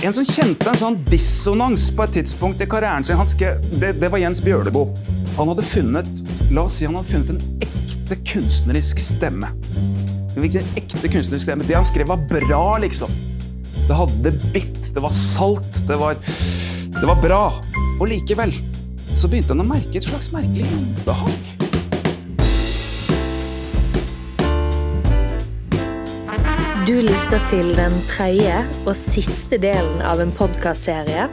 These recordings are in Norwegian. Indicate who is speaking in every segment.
Speaker 1: En som kjente en sånn dissonans på et tidspunkt i karrieren sin, skrev, det, det, var Jens Bjørleboe. Han hadde funnet la oss si han hadde funnet en ekte kunstnerisk stemme. En ekte kunstnerisk stemme. Det han skrev, var bra, liksom. Det hadde bitt, det var salt, det var, det var bra. Og likevel så begynte han å merke et slags merkelig ubehag.
Speaker 2: Du lytter til den tredje og siste delen av en podkastserie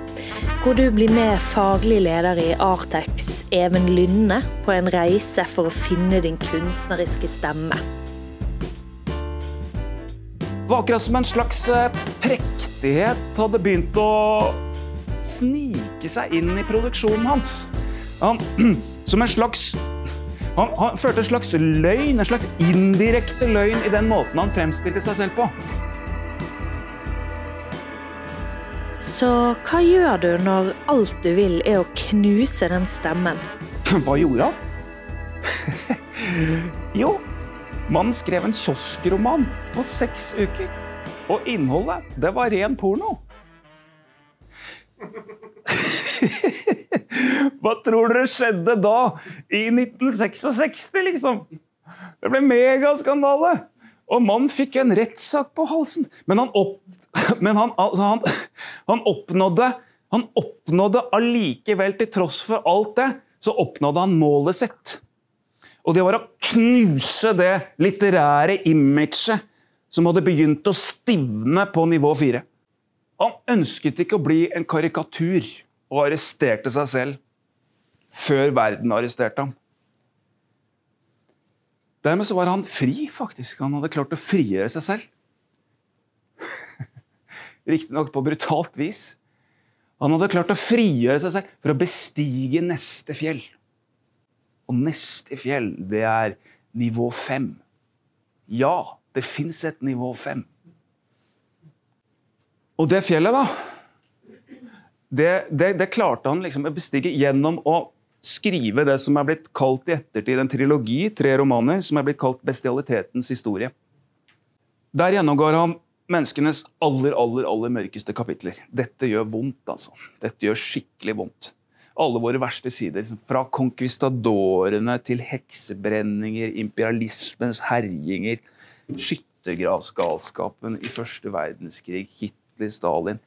Speaker 2: hvor du blir med faglig leder i Artex, Even Lynne, på en reise for å finne din kunstneriske stemme.
Speaker 1: Det var akkurat som en slags eh, prektighet hadde begynt å snike seg inn i produksjonen hans. Han, som en slags han, han, følte en slags løgn, en slags indirekte løgn i den måten han fremstilte seg selv på.
Speaker 2: Så hva gjør du når alt du vil er å knuse den stemmen?
Speaker 1: Hva gjorde han? jo, mannen skrev en kioskroman på seks uker. Og innholdet, det var ren porno. Hva tror dere skjedde da, i 1966, liksom? Det ble megaskandale! Og mannen fikk en rettssak på halsen. Men han, opp, men han, altså han, han oppnådde han oppnådde allikevel, til tross for alt det, så oppnådde han målet sitt. Og det var å knuse det litterære imaget som hadde begynt å stivne på nivå fire. Han ønsket ikke å bli en karikatur og arresterte seg selv før verden arresterte ham. Dermed så var han fri, faktisk. Han hadde klart å frigjøre seg selv. Riktignok på brutalt vis. Han hadde klart å frigjøre seg selv for å bestige neste fjell. Og neste fjell, det er nivå fem. Ja, det fins et nivå fem. Og det fjellet, da, det, det, det klarte han liksom å bestige gjennom å skrive det som er blitt kalt i ettertid en trilogi, tre romaner, som er blitt kalt bestialitetens historie. Der gjennomgår han menneskenes aller, aller, aller mørkeste kapitler. Dette gjør vondt, altså. Dette gjør skikkelig vondt. Alle våre verste sider. Liksom fra konkvistadorene til heksebrenninger, imperialismens herjinger, skyttergravsgalskapen i første verdenskrig, Hitler Stalin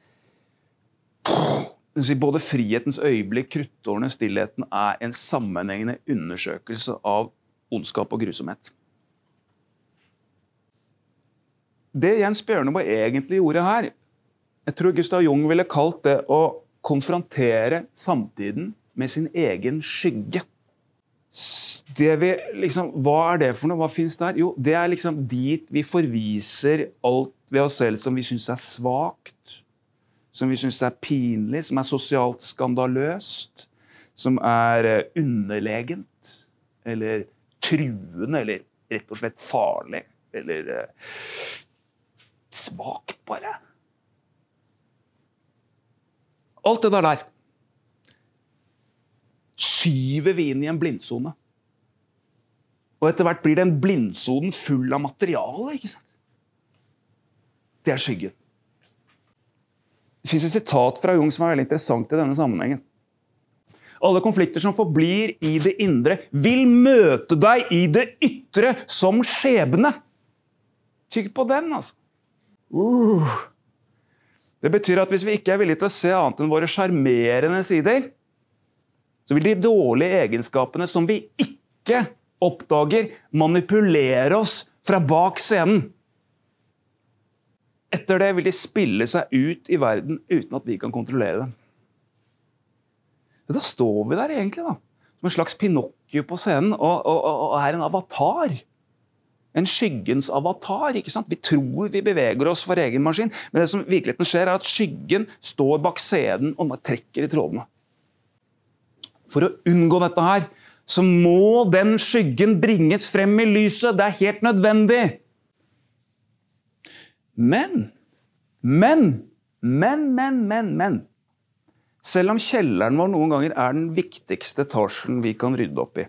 Speaker 1: Både frihetens øyeblikk, kruttårene, stillheten er en sammenhengende undersøkelse av ondskap og grusomhet. Det Jens Bjørneboe egentlig gjorde her Jeg tror Gustav Jung ville kalt det å konfrontere samtiden med sin egen skygge. Vi, liksom, hva er det for noe? Hva fins der? Jo, det er liksom dit vi forviser alt ved oss selv som vi syns er svakt, som vi syns er pinlig, som er sosialt skandaløst, som er eh, underlegent eller truende eller rett og slett farlig eller uh, svakt, bare. Alt det der der skyver vi inn i en blindsone. Og etter hvert blir den blindsonen full av materiale. ikke sant? Det er skyggen. Det fins et sitat fra Jung som er veldig interessant i denne sammenhengen. Alle konflikter som forblir i det indre, vil møte deg i det ytre som skjebne. Kikk på den, altså. Uh. Det betyr at hvis vi ikke er villige til å se annet enn våre sjarmerende sider, så vil de dårlige egenskapene som vi ikke oppdager, manipulere oss fra bak scenen. Etter det vil de spille seg ut i verden uten at vi kan kontrollere dem. Da står vi der egentlig, da. Som en slags Pinocchio på scenen og, og, og er en avatar. En skyggens avatar. ikke sant? Vi tror vi beveger oss for egen maskin, men det som virkeligheten skjer, er at skyggen står bak scenen og trekker i trådene. For å unngå dette her, så må den skyggen bringes frem i lyset. Det er helt nødvendig. Men, men, men, men, men, men. Selv om kjelleren vår noen ganger er den viktigste etasjen vi kan rydde opp i,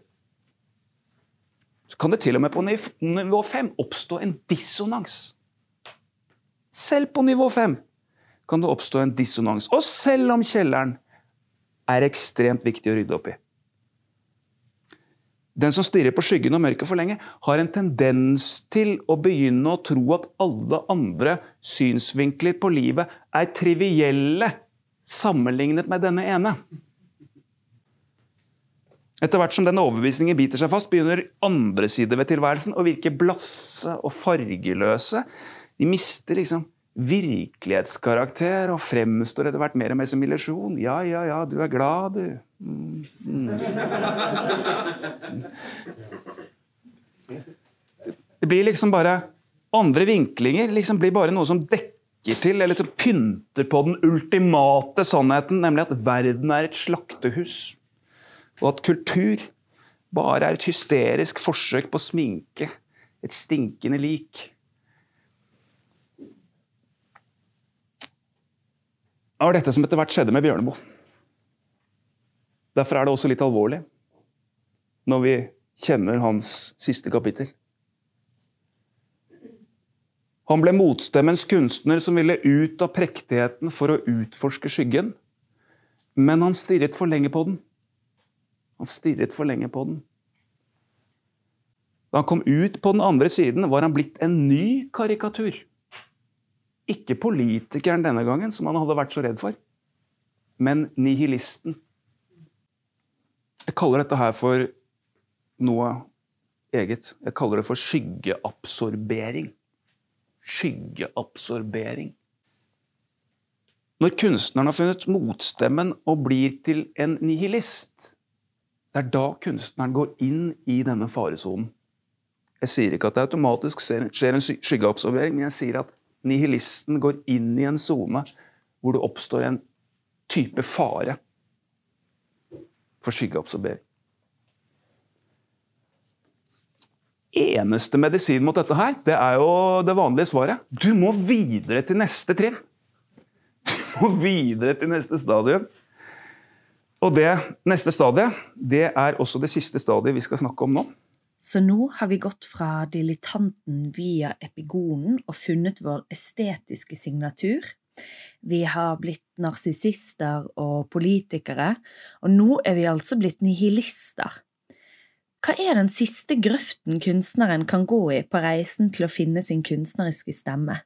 Speaker 1: så kan det til og med på nivå 5 oppstå en dissonans. Selv på nivå 5 kan det oppstå en dissonans. Og selv om kjelleren er ekstremt viktig å rydde opp i. Den som stirrer på skyggen og mørket for lenge, har en tendens til å begynne å tro at alle andre synsvinkler på livet er trivielle sammenlignet med denne ene. Etter hvert som denne overbevisningen biter seg fast, begynner andre sider ved tilværelsen å virke blasse og fargeløse. De mister liksom virkelighetskarakter og fremstår etter hvert mer og mer som illusjon. Ja, ja, ja, du er glad, du. Mm. Det blir liksom bare Andre vinklinger liksom blir bare noe som dekker til eller liksom pynter på den ultimate sannheten, nemlig at verden er et slaktehus, og at kultur bare er et hysterisk forsøk på å sminke et stinkende lik. Var dette som etter hvert skjedde med Bjørneboe. Derfor er det også litt alvorlig når vi kjenner hans siste kapittel. Han ble motstemmens kunstner som ville ut av prektigheten for å utforske skyggen. Men han stirret for lenge på den. Han stirret for lenge på den. Da han kom ut på den andre siden, var han blitt en ny karikatur. Ikke politikeren denne gangen, som han hadde vært så redd for, men nihilisten. Jeg kaller dette her for noe eget. Jeg kaller det for skyggeabsorbering. Skyggeabsorbering. Når kunstneren har funnet motstemmen og blir til en nihilist, det er da kunstneren går inn i denne faresonen. Jeg sier ikke at det automatisk skjer en skyggeabsorbering, men jeg sier at nihilisten går inn i en sone hvor det oppstår en type fare for skyggeabsorbering. Eneste medisin mot dette her, det er jo det vanlige svaret. Du må videre til neste trinn. Du må videre til neste stadium. Og det neste stadiet, det er også det siste stadiet vi skal snakke om nå.
Speaker 2: Så nå har vi gått fra dilettanten via epigonen og funnet vår estetiske signatur. Vi har blitt narsissister og politikere, og nå er vi altså blitt nihilister. Hva er den siste grøften kunstneren kan gå i på reisen til å finne sin kunstneriske stemme?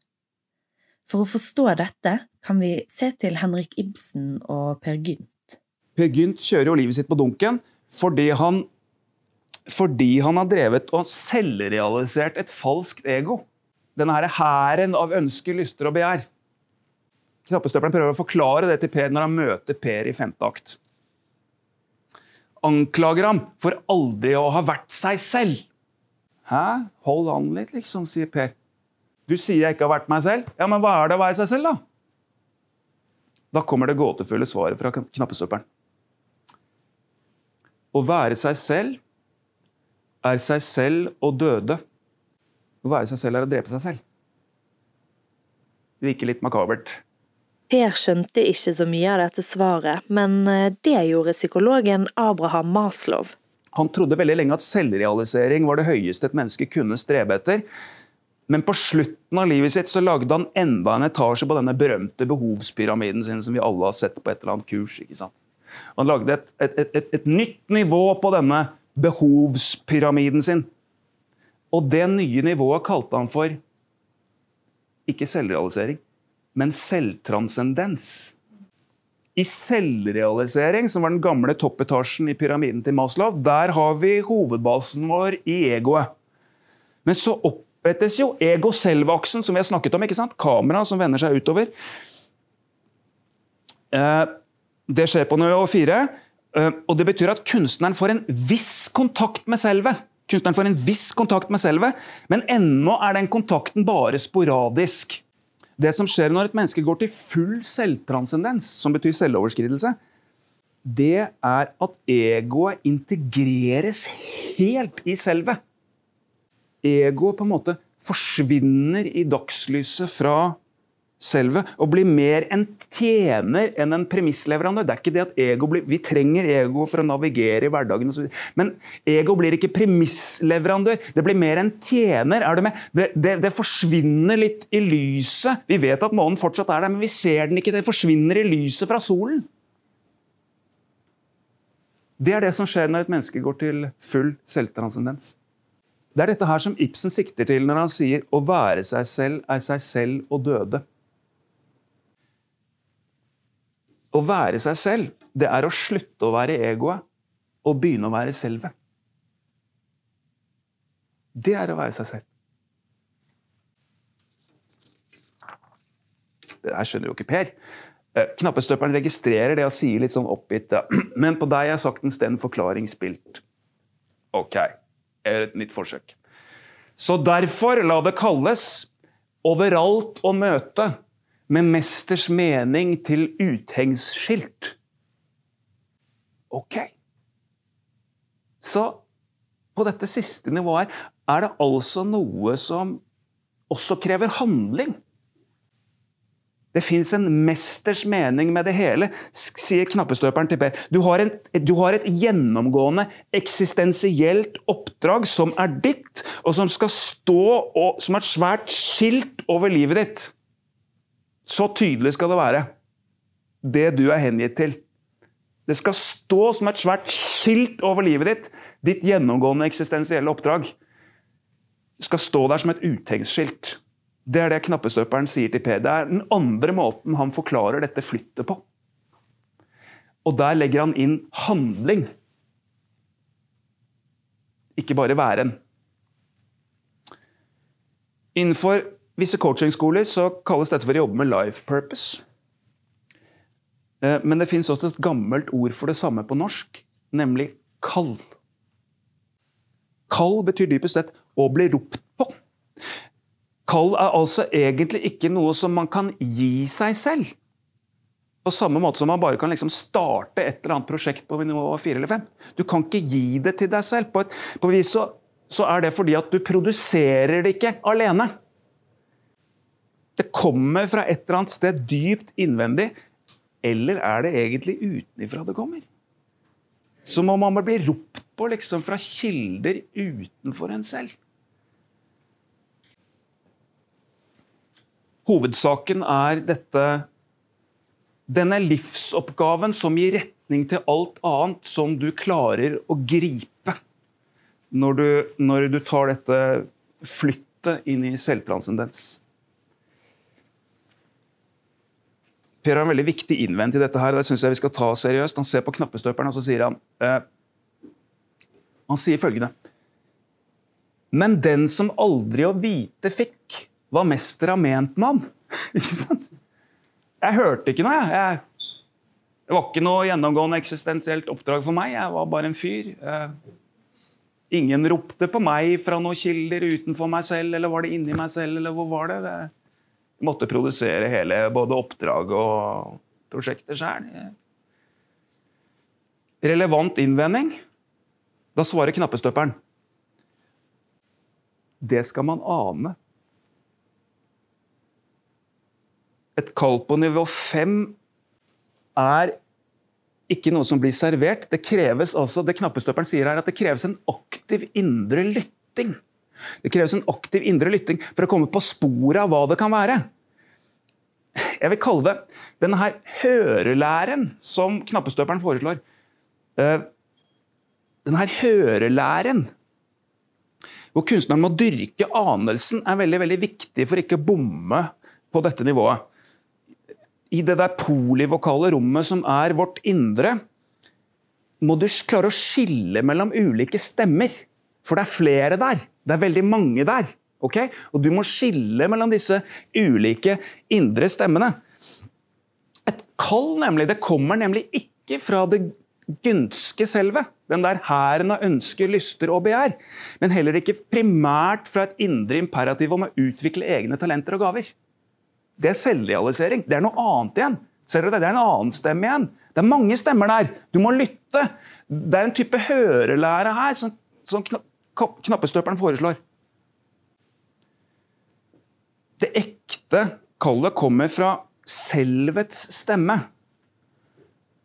Speaker 2: For å forstå dette kan vi se til Henrik Ibsen og Per Gynt.
Speaker 1: Per Gynt kjører jo livet sitt på dunken fordi han fordi han har drevet og selvrealisert et falskt ego. Denne hæren av ønsker, lyster og begjær. Knappestøpelen prøver å forklare det til Per når han møter Per i femte akt. Anklager ham for aldri å ha vært seg selv. Hæ? Hold an litt, liksom, sier Per. Du sier jeg ikke har vært meg selv. Ja, men hva er det å være seg selv, da? Da kommer det gåtefulle svaret fra knappestøperen. Å være seg selv er seg selv og døde. Å være seg selv er å drepe seg selv. Det virker litt makabert.
Speaker 2: Per skjønte ikke så mye av dette svaret, men eh, det gjorde psykologen Abraham Maslow.
Speaker 1: Han trodde veldig lenge at selvrealisering var det høyeste et menneske kunne strebe etter. Men på slutten av livet sitt så lagde han enda en etasje på denne berømte behovspyramiden sin som vi alle har sett på et eller annet kurs. ikke sant? Han lagde et, et, et, et nytt nivå på denne behovspyramiden sin. Og det nye nivået kalte han for ikke selvrealisering, men selvtranscendens. I selvrealisering, som var den gamle toppetasjen i pyramiden til Maslow, der har vi hovedbasen vår i egoet. Men så opprettes jo ego-selv-aksen, som vi har snakket om. ikke sant? Kamera som vender seg utover. Eh, det skjer på nivå fire. Eh, og Det betyr at kunstneren får en viss kontakt med selvet. Kunstneren får en viss kontakt med selvet, men ennå er den kontakten bare sporadisk. Det som skjer når et menneske går til full selvtranscendens, som betyr selvoverskridelse, det er at egoet integreres helt i selvet. Egoet på en måte forsvinner i dagslyset fra selvet og blir mer en tjener enn en premissleverandør. Det er ikke det at ego blir, Vi trenger ego for å navigere i hverdagen, og så men ego blir ikke premissleverandør. Det blir mer en tjener. er du med? Det, det, det, forsvinner litt i lyset. Vi vet at månen fortsatt er der, men vi ser den ikke. Det forsvinner i lyset fra solen. Det er det som skjer når et menneske går til full selvtranscendens. Det er dette her som Ibsen sikter til når han sier 'å være seg selv er seg selv og døde'. Å være seg selv, det er å slutte å være egoet og begynne å være selvet. Det er å være seg selv. Det der skjønner jo ikke Per. Eh, knappestøperen registrerer det og sier litt sånn oppgitt Men på deg er saktens den forklaring spilt. Ok, jeg gjør et nytt forsøk. Så derfor la det kalles overalt å møte med mesters mening til uthengsskilt. Ok. Så på dette siste nivået er det altså noe som også krever handling. Det fins en mesters mening med det hele, sier knappestøperen til Per. Du har, en, du har, et gjennomgående eksistensielt oppdrag som er ditt, og som skal stå og, som et svært skilt over livet ditt. Så tydelig skal det være. Det du er hengitt til. Det skal stå som et svært skilt over livet ditt, ditt gjennomgående eksistensielle oppdrag. Det skal stå der som et utegnsskilt. Det er det knappestøperen sier til Per. Det er den andre måten han forklarer dette flyttet på. Og der legger han inn handling. Ikke bare væren. Innenfor visse coachingskoler så kalles dette for å jobbe med life purpose. Eh, men det fins også et gammelt ord for det samme på norsk, nemlig kall. Kall betyr dypest sett å bli ropt på. Kall er altså egentlig ikke noe som man kan gi seg selv. På samme måte som man bare kan liksom starte et eller annet prosjekt på nivå fire eller fem. Du kan ikke gi det til deg selv. På et på vis så, så er det fordi at du produserer det ikke alene. Det kommer fra et eller annet sted dypt innvendig. Eller er det egentlig utenifra det kommer? Så må man bli ropt på liksom fra kilder utenfor en selv. Hovedsaken er dette Denne livsoppgaven som gir retning til alt annet som du klarer å gripe når du, når du tar dette flyttet inn i selvplansendens. Per har en veldig viktig innvendt i dette. her, det synes jeg vi skal ta seriøst. Han ser på knappestøperen og så sier han eh, Han sier følgende Men den som aldri å vite fikk, hva mester har ment med ham. ikke sant? Jeg hørte ikke noe, jeg. Det var ikke noe gjennomgående eksistensielt oppdrag for meg. Jeg var bare en fyr. Eh, ingen ropte på meg fra noen kilder utenfor meg selv, eller var det inni meg selv, eller hvor var det? Jeg måtte produsere hele både oppdrag og prosjekter sjøl. Relevant innvending? Da svarer knappestøperen. Det skal man ane. et kall på nivå fem er ikke noe som blir servert. Det kreves altså, det knappestøperen sier her, at det kreves en aktiv indre lytting. Det kreves en aktiv indre lytting for å komme på sporet av hva det kan være. Jeg vil kalle det denne her hørelæren som knappestøperen foreslår. Eh, denne her hørelæren hvor kunstneren må dyrke anelsen, er veldig, veldig viktig for ikke å bomme på dette nivået i det der polivokale rommet som er vårt indre, må du klare å skille mellom ulike stemmer. For det er flere der. Det er veldig mange der. Okay? Og du må skille mellom disse ulike indre stemmene. Et kall nemlig, det kommer nemlig ikke fra det gynske selve. Den der hæren av ønsker, lyster og begjær. Men heller ikke primært fra et indre imperativ om å utvikle egne talenter og gaver. Det er selvrealisering. Det er noe annet igjen. Ser dere det? Det er en annen stemme igjen. Det er mange stemmer der. Du må lytte. Det er en type hørelære her som, som knappestøperen foreslår. Det ekte Kallet kommer fra selvets stemme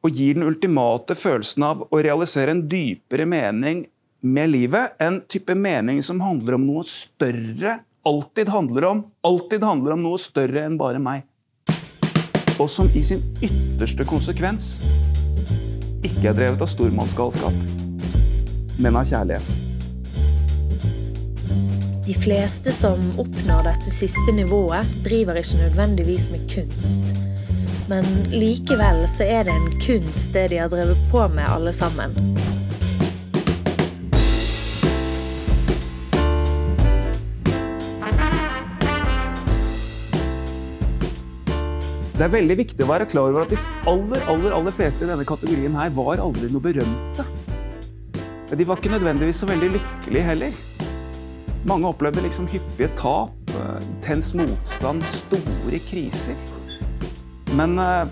Speaker 1: og gir den ultimate følelsen av å realisere en dypere mening med livet. En type mening som handler om noe større. Alltid handler om, alltid handler om noe større enn bare meg. Og som i sin ytterste konsekvens ikke er drevet av stormannsgalskap, men av kjærlighet.
Speaker 2: De fleste som oppnår dette siste nivået, driver ikke nødvendigvis med kunst. Men likevel så er det en kunst det de har drevet på med, alle sammen.
Speaker 1: Det er veldig viktig å være klar over at de aller, aller, aller fleste i denne kategorien her var aldri noe berømte. De var ikke nødvendigvis så veldig lykkelige heller. Mange opplevde liksom hyppige tap, intens motstand, store kriser. Men eh,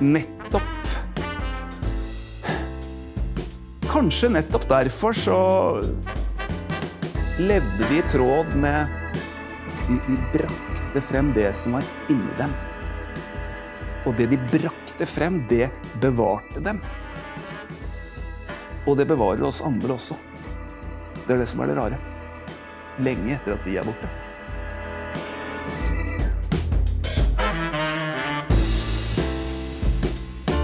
Speaker 1: nettopp Kanskje nettopp derfor så levde de i tråd med De, de brakte frem det som var inni dem. Og det de brakte frem, det bevarte dem. Og det bevarer oss andre også. Det er det som er det rare. Lenge etter at de er borte.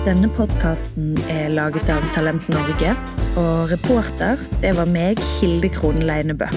Speaker 2: Denne podkasten er laget av Talent Norge, og reporter det var meg, Hilde Krohn Leinebø.